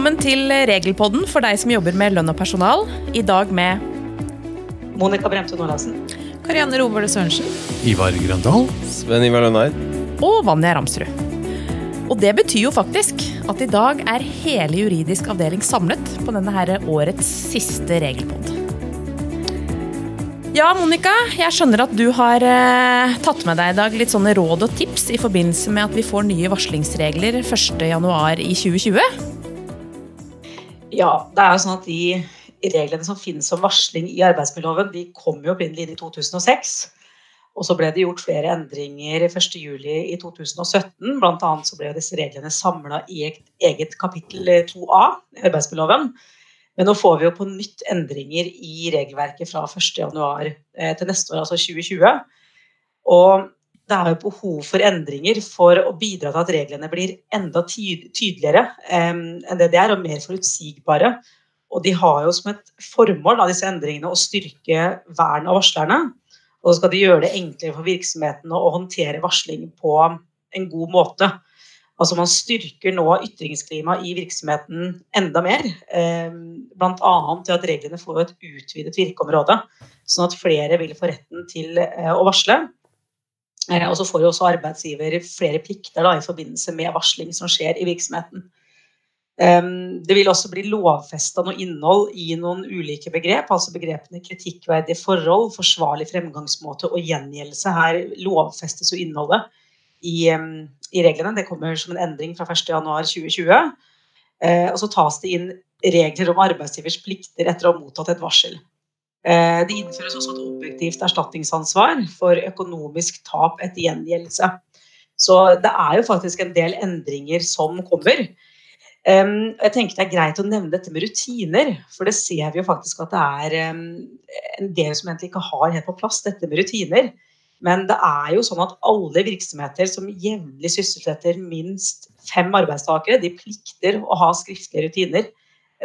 Velkommen til Regelpodden for deg som jobber med lønn og personal. I dag med Monica Bremte Nordlandsen. Karianne Rovåle Sørensen. Ivar Grøndal. Sven Ivar Lønneid. Og Vanja Ramsrud. Og det betyr jo faktisk at i dag er hele juridisk avdeling samlet på denne her årets siste regelpod. Ja, Monica, jeg skjønner at du har eh, tatt med deg i dag litt sånne råd og tips i forbindelse med at vi får nye varslingsregler 1.1 i 2020. Ja, det er jo sånn at de reglene som finnes om varsling i arbeidsmiljøloven, de kom jo opprinnelig inn i 2006. Og så ble det gjort flere endringer 1.7 i 2017. Blant annet så ble disse reglene samla i et eget kapittel 2a i arbeidsmiljøloven. Men nå får vi jo på nytt endringer i regelverket fra 1.1 eh, til neste år, altså 2020. Og det er jo behov for endringer for å bidra til at reglene blir enda tydeligere enn det de er, og mer forutsigbare. Og de har jo som et formål av disse endringene å styrke vern av varslerne. Og så skal de gjøre det enklere for virksomhetene å håndtere varsling på en god måte. Altså Man styrker nå ytringsklimaet i virksomheten enda mer. Bl.a. til at reglene får et utvidet virkeområde, sånn at flere vil få retten til eh, å varsle. Eh, og så får jo også arbeidsgiver flere plikter da, i forbindelse med varsling som skjer i virksomheten. Det vil også bli lovfesta noe innhold i noen ulike begrep, altså begrepene kritikkverdige forhold, forsvarlig fremgangsmåte og gjengjeldelse. Her lovfestes jo innholdet i, i, reglene. Det kommer som en endring fra 1.1.2020. Eh, og så tas det inn regler om arbeidsgivers plikter etter å ha mottatt et varsel. Eh, det innføres også et objektivt erstatningsansvar for økonomisk tap etter gjengjeldelse. Så det er jo faktisk en del endringer som kommer. Jeg tenker Det er greit å nevne dette med rutiner, for det ser vi jo faktisk at det er en del som egentlig ikke har helt på plass dette med rutiner. Men det er jo sånn at alle virksomheter som jevnlig sysselsetter minst fem arbeidstakere, de plikter å ha skriftlige rutiner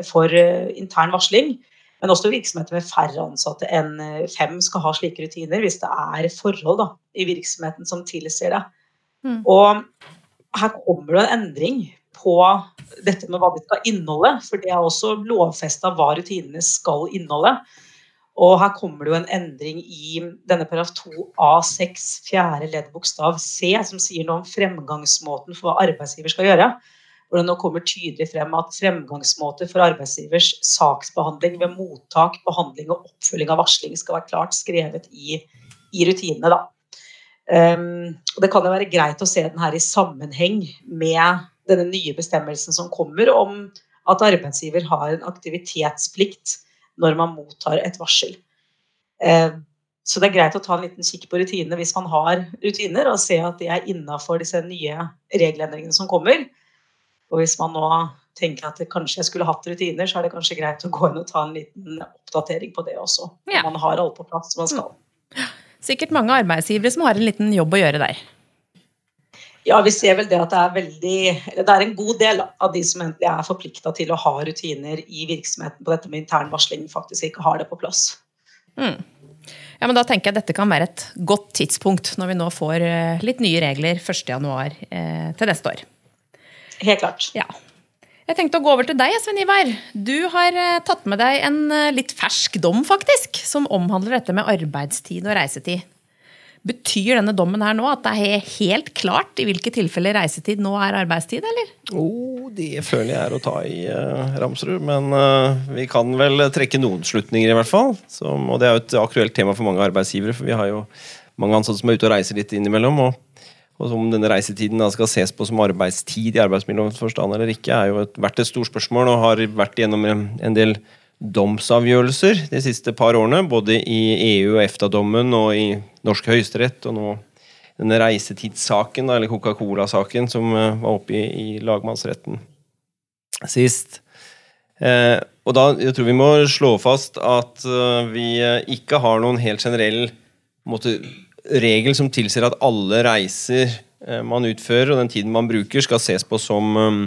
for uh, intern varsling. Men også virksomheter med færre ansatte enn eh, fem skal ha slike rutiner hvis det er forhold da, i virksomheten som tilsier det. Mm. Og her kommer det en endring på dette med hva de skal inneholde. For det er også lovfesta hva rutinene skal inneholde. Og her kommer det jo en endring i denne paragraf 2a6 fjerde ledd bokstav c, som sier noe om fremgangsmåten for hva arbeidsgiver skal gjøre. Hvor det nå kommer tydelig frem at fremgangsmåter for arbeidsgivers saksbehandling ved mottak, behandling og oppfølging av varsling skal være klart skrevet i, i rutinene. da. Um, og Det kan jo være greit å se den her i sammenheng med denne nye bestemmelsen som kommer om at arbeidsgiver har en aktivitetsplikt når man mottar et varsel. Eh, så det er greit å ta en liten kikk på rutinene hvis man har rutiner, og se at de er innafor disse nye regelendringene som kommer. Og hvis man nå tenker at kanskje jeg skulle hatt rutiner, så er det kanskje greit å gå inn og ta en liten oppdatering på det også. Ja. Man har alt på plass som man skal. Sikkert mange arbeidsgivere som har en liten jobb å gjøre der. Ja, vi ser vel det at det er veldig Det er en god del av de som egentlig er forplikta til å ha rutiner i virksomheten på dette med intern varsling, faktisk ikke har det på plass. Mm. Ja, men Da tenker jeg dette kan være et godt tidspunkt når vi nå får eh, litt nye regler 1.1. Eh, til neste år. Helt klart. Ja. Jeg tenkte å gå over til deg, Sven Ivar. Du har eh, tatt med deg en eh, litt fersk dom, faktisk, som omhandler dette med arbeidstid og reisetid. Betyr denne dommen her nå at det er helt klart i hvilke tilfeller reisetid nå er arbeidstid, eller? Oh, det føler jeg er å ta i, eh, Ramsrud. Men eh, vi kan vel trekke noen slutninger, i hvert fall. Som, og det er jo et aktuelt tema for mange arbeidsgivere, for vi har jo mange ansatte som er ute og reiser litt innimellom. Og, og om denne reisetiden da skal ses på som arbeidstid i arbeidsmiljølovens forstand eller ikke, er jo et, vært et stort spørsmål og har vært gjennom en del domsavgjørelser de siste par årene, både i EU- og EFTA-dommen og i norsk høyesterett, og nå denne reisetidssaken, eller Coca-Cola-saken, som eh, var oppe i, i lagmannsretten sist. Eh, og da jeg tror vi må slå fast at uh, vi ikke har noen helt generell måte, regel som tilsier at alle reiser uh, man utfører, og den tiden man bruker, skal ses på som um,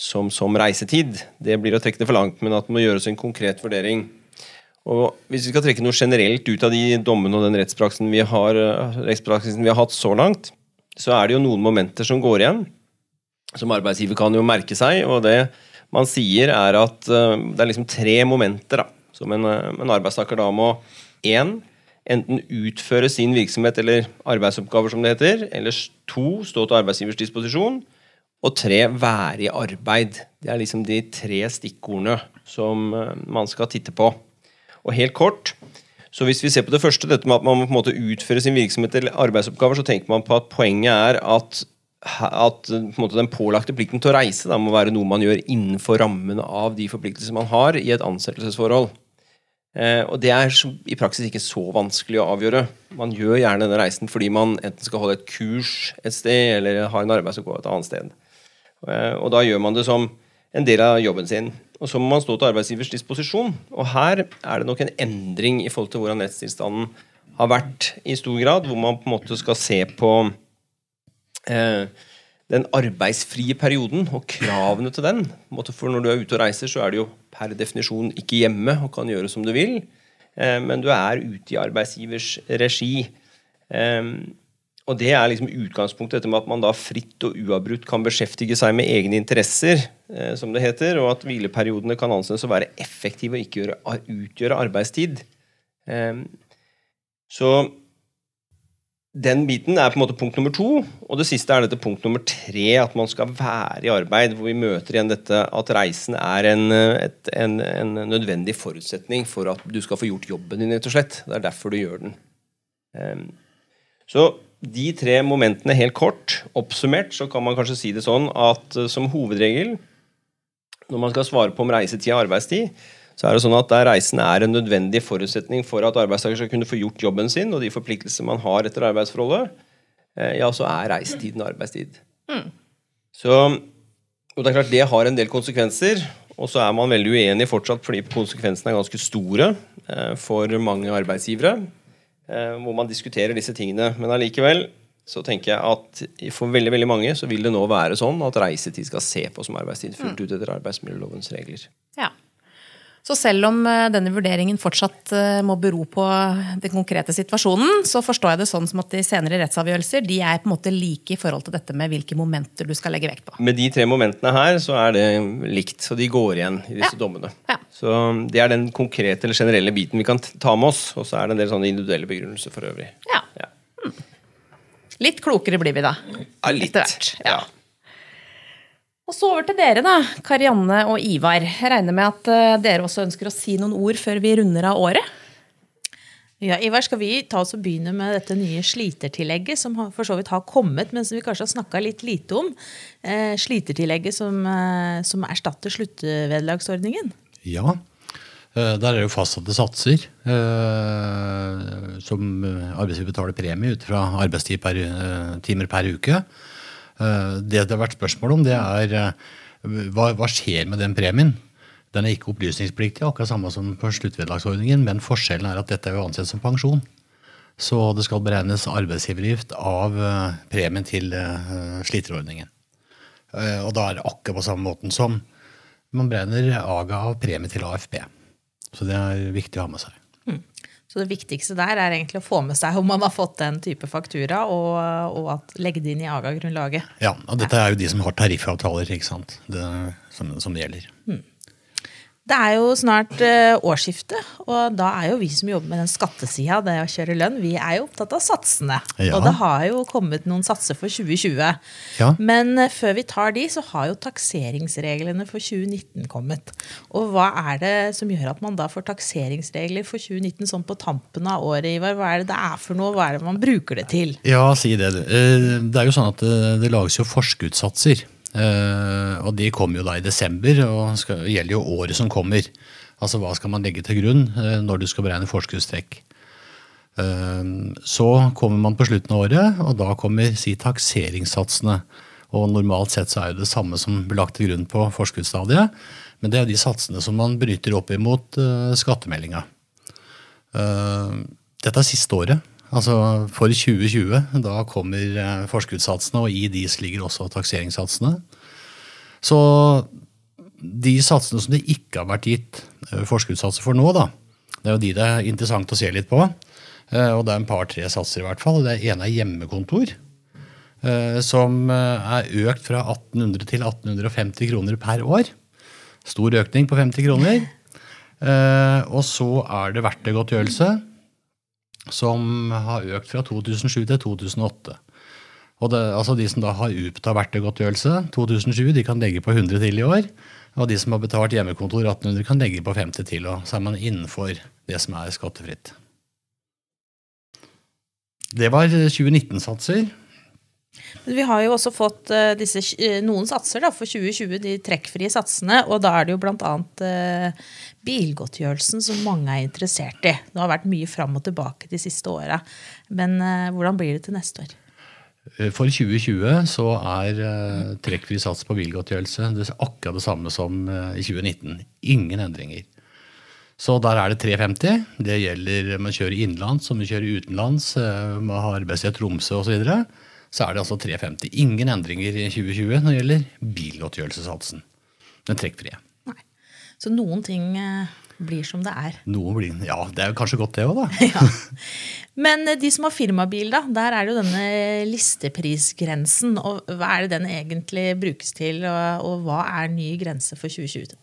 som, som, reisetid. Det blir å trekke det for langt, men at det må gjøres en konkret vurdering. Og Hvis vi skal trekke noe generelt ut av de dommene og den rettspraksisen vi har, rettspraksisen vi har hatt så langt, så er det jo noen momenter som går igjen. Som arbeidsgiver kan jo merke seg, og det man sier, er at uh, det er liksom tre momenter da, som en, en arbeidstaker da må én enten utføre sin virksomhet eller arbeidsoppgaver, som det heter, eller to stå til arbeidsgivers disposisjon, og tre være i arbeid. Det er liksom de tre stikkordene som uh, man skal titte på. Og helt kort så hvis vi ser på det første, dette med at man må på en måte utføre sin virksomhet eller arbeidsoppgaver, så tenker man på at poenget er at, at på måte, den pålagte plikten til å reise da, må være noe man gjør innenfor rammene av de forpliktelser man har i et ansettelsesforhold. Eh, og det er i praksis ikke så vanskelig å avgjøre. Man gjør gjerne denne reisen fordi man enten skal holde et kurs et sted, eller har en arbeidsoppgave et annet sted. Eh, og da gjør man det som en del av jobben sin. Og så må man stå til arbeidsgivers disposisjon. Og her er det nok en endring i forhold til hvordan rettstilstanden har vært i stor grad, hvor man på en måte skal se på eh, den arbeidsfrie perioden og kravene til den. For når du er ute og reiser, så er du jo per definisjon ikke hjemme og kan gjøre som du vil. Eh, men du er ute i arbeidsgivers regi. Eh, og det er liksom utgangspunktet, dette med at man da fritt og uavbrutt kan beskjeftige seg med egne interesser, eh, som det heter, og at hvileperiodene kan anses å være effektive og ikke utgjøre arbeidstid. Så den biten er på en måte punkt nummer to. Og det siste er dette punkt nummer tre, at man skal være i arbeid. Hvor vi møter igjen dette at reisen er en, et, en, en nødvendig forutsetning for at du skal få gjort jobben din, rett og slett. Det er derfor du gjør den. Um, så de tre momentene helt kort oppsummert, så kan man kanskje si det sånn at uh, som hovedregel, når man skal svare på om reisetid og arbeidstid, så er det sånn at der reisen er en nødvendig forutsetning for at arbeidstaker skal kunne få gjort jobben sin og de forpliktelser man har etter arbeidsforholdet, uh, ja, så er reisetiden arbeidstid. Mm. Så, og det er klart det har en del konsekvenser, og så er man veldig uenig fortsatt fordi konsekvensene er ganske store uh, for mange arbeidsgivere. Eh, hvor man diskuterer disse tingene. Men allikevel så tenker jeg at for veldig veldig mange så vil det nå være sånn at reisetid skal se på som arbeidstid fullt mm. ut etter arbeidsmiljølovens regler. Ja. Så selv om eh, denne vurderingen fortsatt eh, må bero på den konkrete situasjonen, så forstår jeg det sånn som at de senere rettsavgjørelser de er på en måte like i forhold til dette med hvilke momenter du skal legge vekt på. Med de tre momentene her så er det likt, så de går igjen i disse ja. dommene. Ja. Så Det er den konkrete eller generelle biten vi kan ta med oss, og så er det en del sånne individuelle begrunnelser for øvrig. Ja. ja. Hmm. Litt klokere blir vi da. Ja, litt. Etter hvert. Ja. Og så over til dere, da, Karianne og Ivar. Jeg regner med at eh, dere også ønsker å si noen ord før vi runder av året? Ja, Ivar, skal vi ta oss og begynne med dette nye slitertillegget, som for så vidt har kommet, men som vi kanskje har snakka litt lite om. Eh, slitertillegget som, eh, som erstatter sluttvederlagsordningen? Ja, eh, der er det jo fastsatte satser. Eh, som arbeidsgiver betaler premie ut fra arbeidstimer per, per uke. Eh, det det har vært spørsmål om, det er eh, hva, hva skjer med den premien? Den er ikke opplysningspliktig, akkurat samme som på sluttvederlagsordningen, men forskjellen er at dette er jo ansett som pensjon. Så det skal beregnes arbeidsgiveravgift av eh, premien til sliterordningen. Og da er det akkurat på samme måten som man beregner AGA av premie til AFP. Så det er viktig å ha med seg. Mm. Så det viktigste der er egentlig å få med seg om man har fått den type faktura, og, og at, legge det inn i AGA-grunnlaget. Ja, og dette er jo de som har tariffavtaler, ikke sant? Det, som, som det gjelder. Mm. Det er jo snart uh, årsskifte, og da er jo vi som jobber med den skattesida, det å kjøre lønn, vi er jo opptatt av satsene. Ja. Og det har jo kommet noen satser for 2020. Ja. Men uh, før vi tar de, så har jo takseringsreglene for 2019 kommet. Og hva er det som gjør at man da får takseringsregler for 2019 sånn på tampen av året, Ivar? Hva er det det er for noe? Hva er det man bruker det til? Ja, si det. Eh, det er jo sånn at det lages jo forskuddssatser. Uh, og de kommer jo da i desember og skal, gjelder jo året som kommer. Altså hva skal man legge til grunn uh, når du skal beregne forskuddstrekk. Uh, så kommer man på slutten av året, og da kommer si takseringssatsene. Og normalt sett så er det det samme som blir lagt til grunn på forskuddsstadiet. Men det er de satsene som man bryter opp imot skattemeldinga. dette er siste året. Altså For 2020 da kommer eh, forskuddssatsene, og i dis ligger også takseringssatsene. Så de satsene som det ikke har vært gitt eh, forskuddssatser for nå, da, det er jo de det er interessant å se litt på. Eh, og det er en par-tre satser i hvert fall. Det ene er hjemmekontor. Som er økt fra 1800 til 1850 kroner per år. Stor økning på 50 kroner. Og så er det verktøygodtgjørelse, som har økt fra 2007 til 2008. Og det, altså De som da har utbetalt verktøygodtgjørelse 2020, de kan legge på 100 til i år. Og de som har betalt hjemmekontor 1800, kan legge på 50 til. Og så er man innenfor det som er skattefritt. Det var 2019-satser. Men vi har jo også fått uh, disse, uh, noen satser da, for 2020, de trekkfrie satsene. Og da er det jo bl.a. Uh, bilgodtgjørelsen som mange er interessert i. Det har vært mye fram og tilbake de siste åra. Men uh, hvordan blir det til neste år? For 2020 så er uh, trekkfri sats på bilgodtgjørelse akkurat det samme som i 2019. Ingen endringer. Så der er det 350. Det gjelder man kjører innenlands, om man kjører utenlands, man har arbeidsrett Tromsø osv. Så, videre, så er det altså 350. Ingen endringer i 2020 når det gjelder bilgodtgjørelsessatsen. Den trekkfrie. Nei. Så noen ting blir som det er. Noen blir, Ja, det er jo kanskje godt det òg, da. ja. Men de som har firmabil, da, der er det jo denne listeprisgrensen. og Hva er det den egentlig brukes til, og, og hva er ny grense for 2020?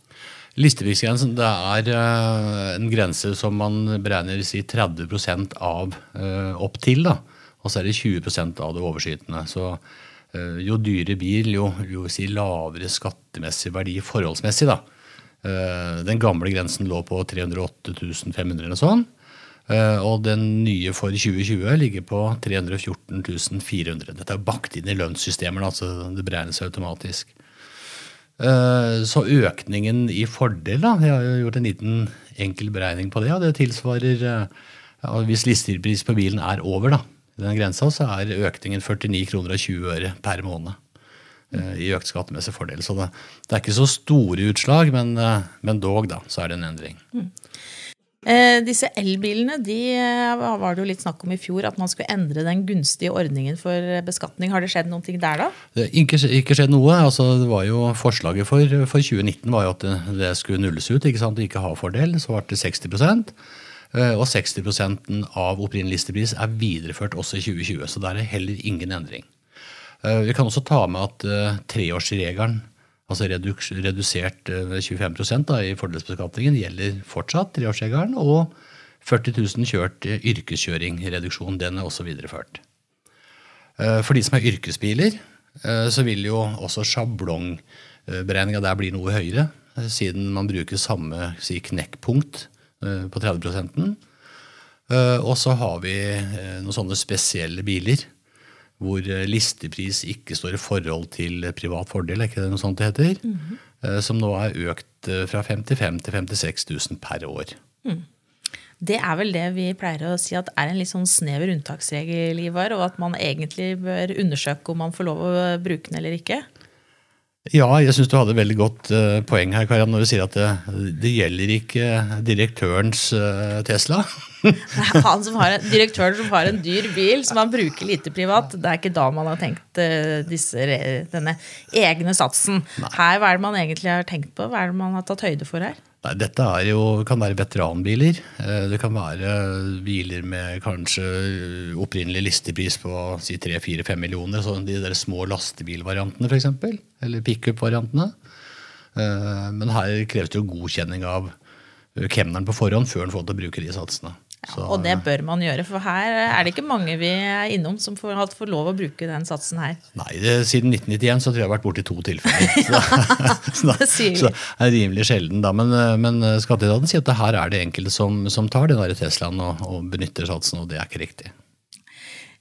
Listeprisgrensen det er uh, en grense som man beregner si 30 av opp til. da, Og så er det 20% av det overskytende. Så uh, jo dyrere bil, jo, jo si lavere skattemessig verdi forholdsmessig. da. Den gamle grensen lå på 308 500 eller sånn. Og den nye for 2020 ligger på 314 400. Dette er bakt inn i lønnssystemet, altså det beregnes automatisk. Så økningen i fordel da, Jeg har jo gjort en liten enkel beregning på det. og Det tilsvarer Hvis listepris på bilen er over da, den grensa, så er økningen 49 kroner og 20 øre per måned i økt skattemessig fordel. Så det, det, er ikke så store utslag, men, men, dog, da, så er det en endring. Mm. Eh, disse elbilene de var det jo litt snakk om i fjor, at man skulle endre den gunstige ordningen for beskatning. Har det skjedd noe der da? Det ikke, ikke skjedd noe. Altså, det var jo Forslaget for, for 2019 var jo at det, det skulle nulles ut. ikke sant? Ikke ha fordel. Så ble det 60 og 60% av opprinnelig listepris er videreført også i 2020. Så der er heller ingen endring. Vi kan også ta med at uh, treårsregelen, altså redusert uh, 25 da, i fordelsbeskatningen, gjelder fortsatt, treårsregelen. Og 40 000 kjørt yrkeskjøringreduksjon, yrkeskjøring, reduksjon, den er også videreført. For de som er yrkesbiler, så vil jo også sjablongberegninga der bli noe høyere, siden man bruker samme si, knekkpunkt på 30% Og så har vi noen sånne spesielle biler hvor eh, listepris ikke står i forhold til privat fordel, er ikke det noe sånt det heter? Mm -hmm. Som nå er økt eh, fra 55 til 56 000 per år. Mm. Det er vel det vi pleier å si at er en litt sånn snever unntaksregel, Ivar, og at man egentlig bør undersøke om man får lov å bruke den eller ikke? Ja, jeg syns du hadde et veldig godt uh, poeng her, Karian, når du sier at det, det gjelder ikke direktørens uh, Tesla. han som har en, direktøren som har en dyr bil som han bruker lite privat. Det er ikke da man har tenkt uh, disse, denne egne satsen. Nei. Her, Hva er det man egentlig har tenkt på? Hva er det man har tatt høyde for her? Nei, dette jo, kan være veteranbiler. Det kan være biler med kanskje opprinnelig listepris på si 3-4-5 millioner. Så de der små lastebilvariantene, f.eks. Eller pickup-variantene. Men her kreves det jo godkjenning av kemneren på forhånd før en får til å bruke de satsene. Ja, og det bør man gjøre, for her er det ikke mange vi er innom som får, hatt for lov å bruke den satsen her. Nei, det, siden 1991 så tror jeg jeg har vært borti to tilfeller. så, så, da, så, det er rimelig sjelden, da. Men, men skatteetaten sier at her er det enkelte som, som tar den Teslaen og, og, benytter satsen, og det er ikke riktig.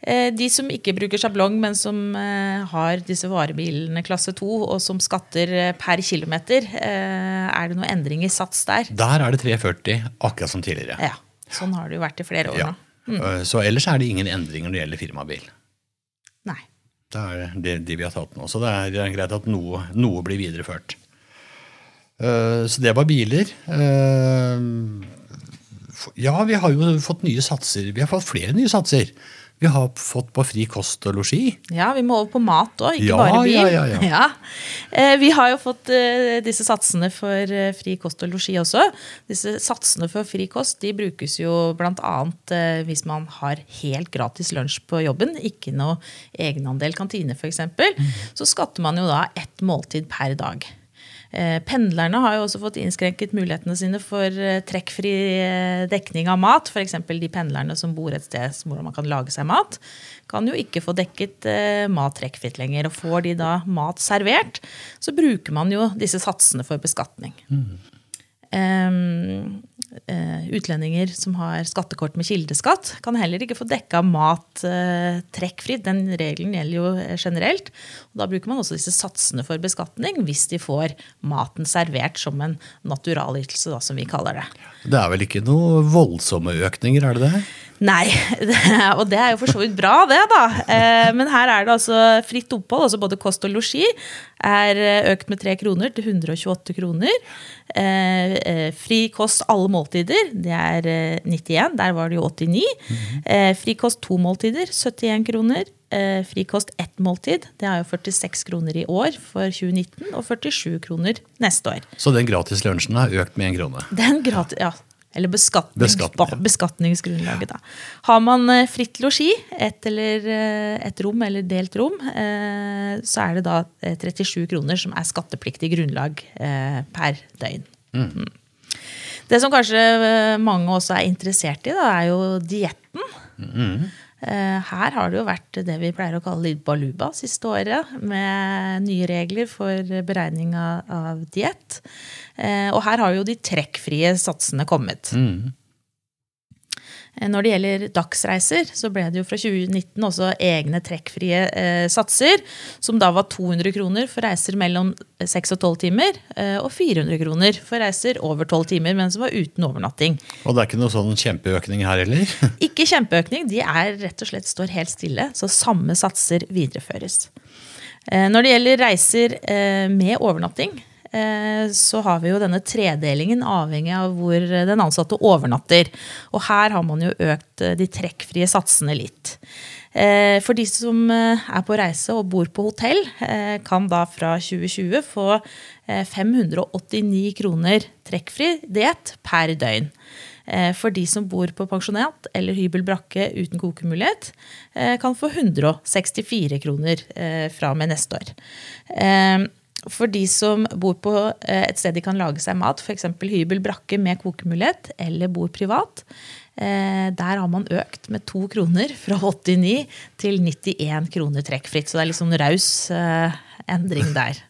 Eh, de som ikke bruker sjablong, men som eh, har disse varebilene klasse 2, og som skatter eh, per kilometer, er det noen endring i sats der? Der er det 340, akkurat som tidligere. Ja. Sånn har det jo vært i flere år ja. nå. Mm. Så ellers er det ingen endringer når det gjelder firmabil. Nei. Det er det, de vi har tatt nå. Så det er greit at noe, noe blir videreført. Så det var biler. Ja, vi har jo fått nye satser. Vi har fått flere nye satser. Vi har fått på fri kost og losji. Ja, vi må over på mat òg, ikke ja, bare bil. Ja, ja, ja. ja. vi har jo fått eh, disse satsene for eh, fri kost og losji også. Disse satsene for fri kost de brukes jo bl.a. hvis man har helt gratis lunsj på jobben, ikke noe egenandel kantine f.eks. Mm. Så skatter man jo da ett måltid per dag. Eh, pendlerne har jo også fått innskrenket mulighetene sine for eh, trekkfri eh, dekning av mat. F.eks. de pendlerne som bor et sted hvor man kan lage seg mat, kan jo ikke få dekket mat trekkfritt lenger. Og får de da mat servert, så bruker man jo disse satsene for beskatning. Mm. Uh, utlendinger som har skattekort med kildeskatt, kan heller ikke få dekka mat uh, trekkfritt. Den regelen gjelder jo eh, generelt. Og da bruker man også disse satsene for beskatning hvis de får maten servert som en naturalytelse, da, som vi kaller det. Det er vel ikke noe voldsomme økninger, er det det? Nei, og det er jo for så vidt bra, det, da. Eh, men her er det altså fritt opphold, altså både kost og losji, er eh, økt med 3 kroner til 128 kroner. Eh, fri kost alle måltider, det er 91, der var det jo 89. Fri kost to måltider, 71 kroner. Fri kost ett måltid, det er jo 46 kroner i år for 2019, og 47 kroner neste år. Så den gratis lunsjen har økt med én krone? Den gratis, ja, eller beskatnings, Beskatning. beskatningsgrunnlaget. Da. Har man eh, fritt losji, ett eller eh, et rom eller delt rom, eh, så er det da 37 kroner som er skattepliktig grunnlag per døgn. Mm. mm. Det som kanskje mange også er interessert i, da, er jo dietten. Mm. Her har det jo vært det vi pleier å kalle litt baluba siste året, med nye regler for beregning av diett. Eh, og her har jo de trekkfrie satsene kommet. Mm. Eh, når det gjelder dagsreiser, så ble det jo fra 2019 også egne trekkfrie eh, satser, som da var 200 kroner for reiser mellom 6 og 12 timer, eh, og 400 kroner for reiser over 12 timer, men som var uten overnatting. Og det er ikke noe sånn kjempeøkning her heller? ikke kjempeøkning, de er rett og slett står helt stille, så samme satser videreføres. Eh, når det gjelder reiser eh, med overnatting, så har vi jo denne tredelingen avhengig av hvor den ansatte overnatter. Og her har man jo økt eh, de trekkfrie satsene litt. Eh, for de som er på reise og bor på hotell, kan da fra 2020 få 589 kroner trekkfri diett per døgn. For de som bor på pensjonat eller hybel brakke uten kokemulighet, kan få 164 kroner fra og med neste år. For de som bor på eh, et sted de kan lage seg mat, f.eks. hybel, brakke med kokemulighet, eller bor privat, eh, der har man økt med to kroner, fra 89 til 91 kroner trekkfritt. Så det er litt en raus eh, endring der.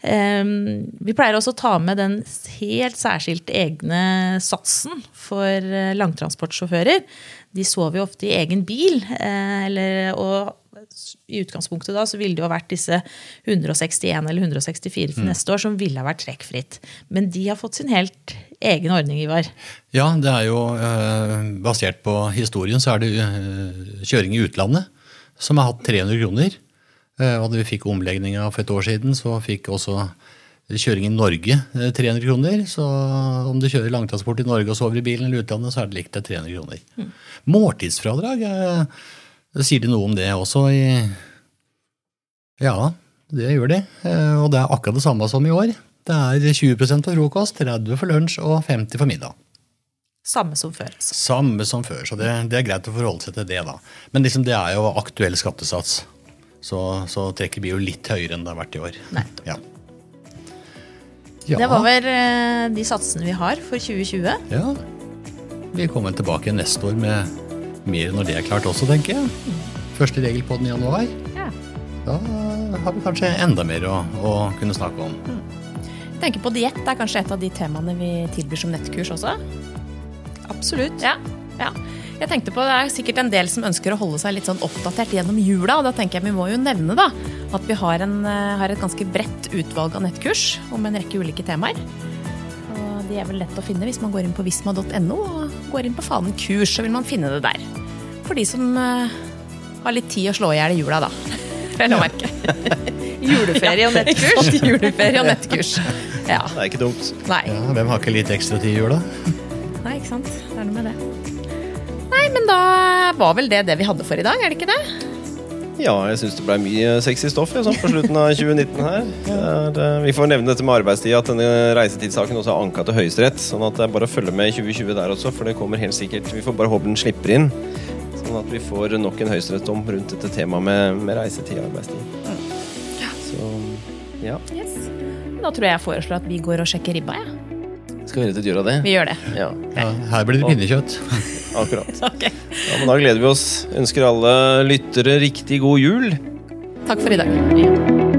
Vi pleier også å ta med den helt særskilt egne satsen for langtransportsjåfører. De sover jo ofte i egen bil, eller, og i utgangspunktet da, så ville det jo vært disse 161 eller 164 til mm. neste år som ville ha vært trekkfritt. Men de har fått sin helt egen ordning, Ivar. Ja, det er jo eh, basert på historien, så er det eh, kjøring i utlandet som har hatt 300 kroner. Eh, og da vi fikk omlegginga for et år siden, så fikk også kjøring i Norge 300 eh, kroner. Så om du kjører langtransport i Norge og sover i bilen eller utlandet, så er det likt til 300 kroner. Mm. Måltidsfradrag er Sier de noe om det også i Ja, det gjør de. Eh, og det er akkurat det samme som i år. Det er 20% for frokost, 30 for lunsj og 50 for middag. Samme som før. Altså. Samme som før, så det, det, er greit å forholde seg til det. da. Men liksom, det er jo aktuell skattesats. Så, så, trekker vi jo litt høyere enn det har vært i år. Ja. ja. Det var vel eh, de satsene vi har for 2020. Ja. Vi kommer tilbake neste år med mer når det er klart også, tenker jeg. Første regel på den i januar. Ja. Da har vi kanskje enda mer å, å kunne snakke om. Mm. Jeg tenker på Diett er kanskje et av de temaene vi tilbyr som nettkurs også? Absolutt. Ja, ja. Jeg tenkte på, Det er sikkert en del som ønsker å holde seg litt sånn oppdatert gjennom jula. og Da tenker jeg vi må jo nevne da, at vi har, en, eh, har et ganske bredt utvalg av nettkurs om en rekke ulike temaer. Og De er vel lett å finne hvis man går inn på visma.no og går inn på fanen kurs, så vil man finne det der. For de som uh, har litt tid å slå i hjel i jula, da. Vel å merke. Juleferie og nettkurs. Juleferie og nettkurs. Ja. Det er ikke dumt. Nei. Ja, hvem har ikke litt ekstra tid i jula? Nei, ikke sant. Det er noe med det. Nei, men da var vel det det vi hadde for i dag, er det ikke det? Ja, jeg syns det ble mye sexy stoff sånn på slutten av 2019 her. Det, vi får nevne dette med arbeidstid, at denne reisetidssaken også er anka til Høyesterett. Sånn at det er bare å følge med i 2020 der også, for det kommer helt sikkert Vi får bare håpe den slipper inn. Sånn at vi får nok en høyesterettsdom rundt dette temaet med, med reisetid og arbeidstid. Så Ja. Yes. Da tror jeg jeg foreslår at vi går og sjekker ribba. Ja. Skal vi rett og slett gjøre det? Vi gjør det. Ja. ja her blir det pinnekjøtt. Akkurat. okay. ja, men da gleder vi oss. Ønsker alle lyttere riktig god jul. Takk for i dag.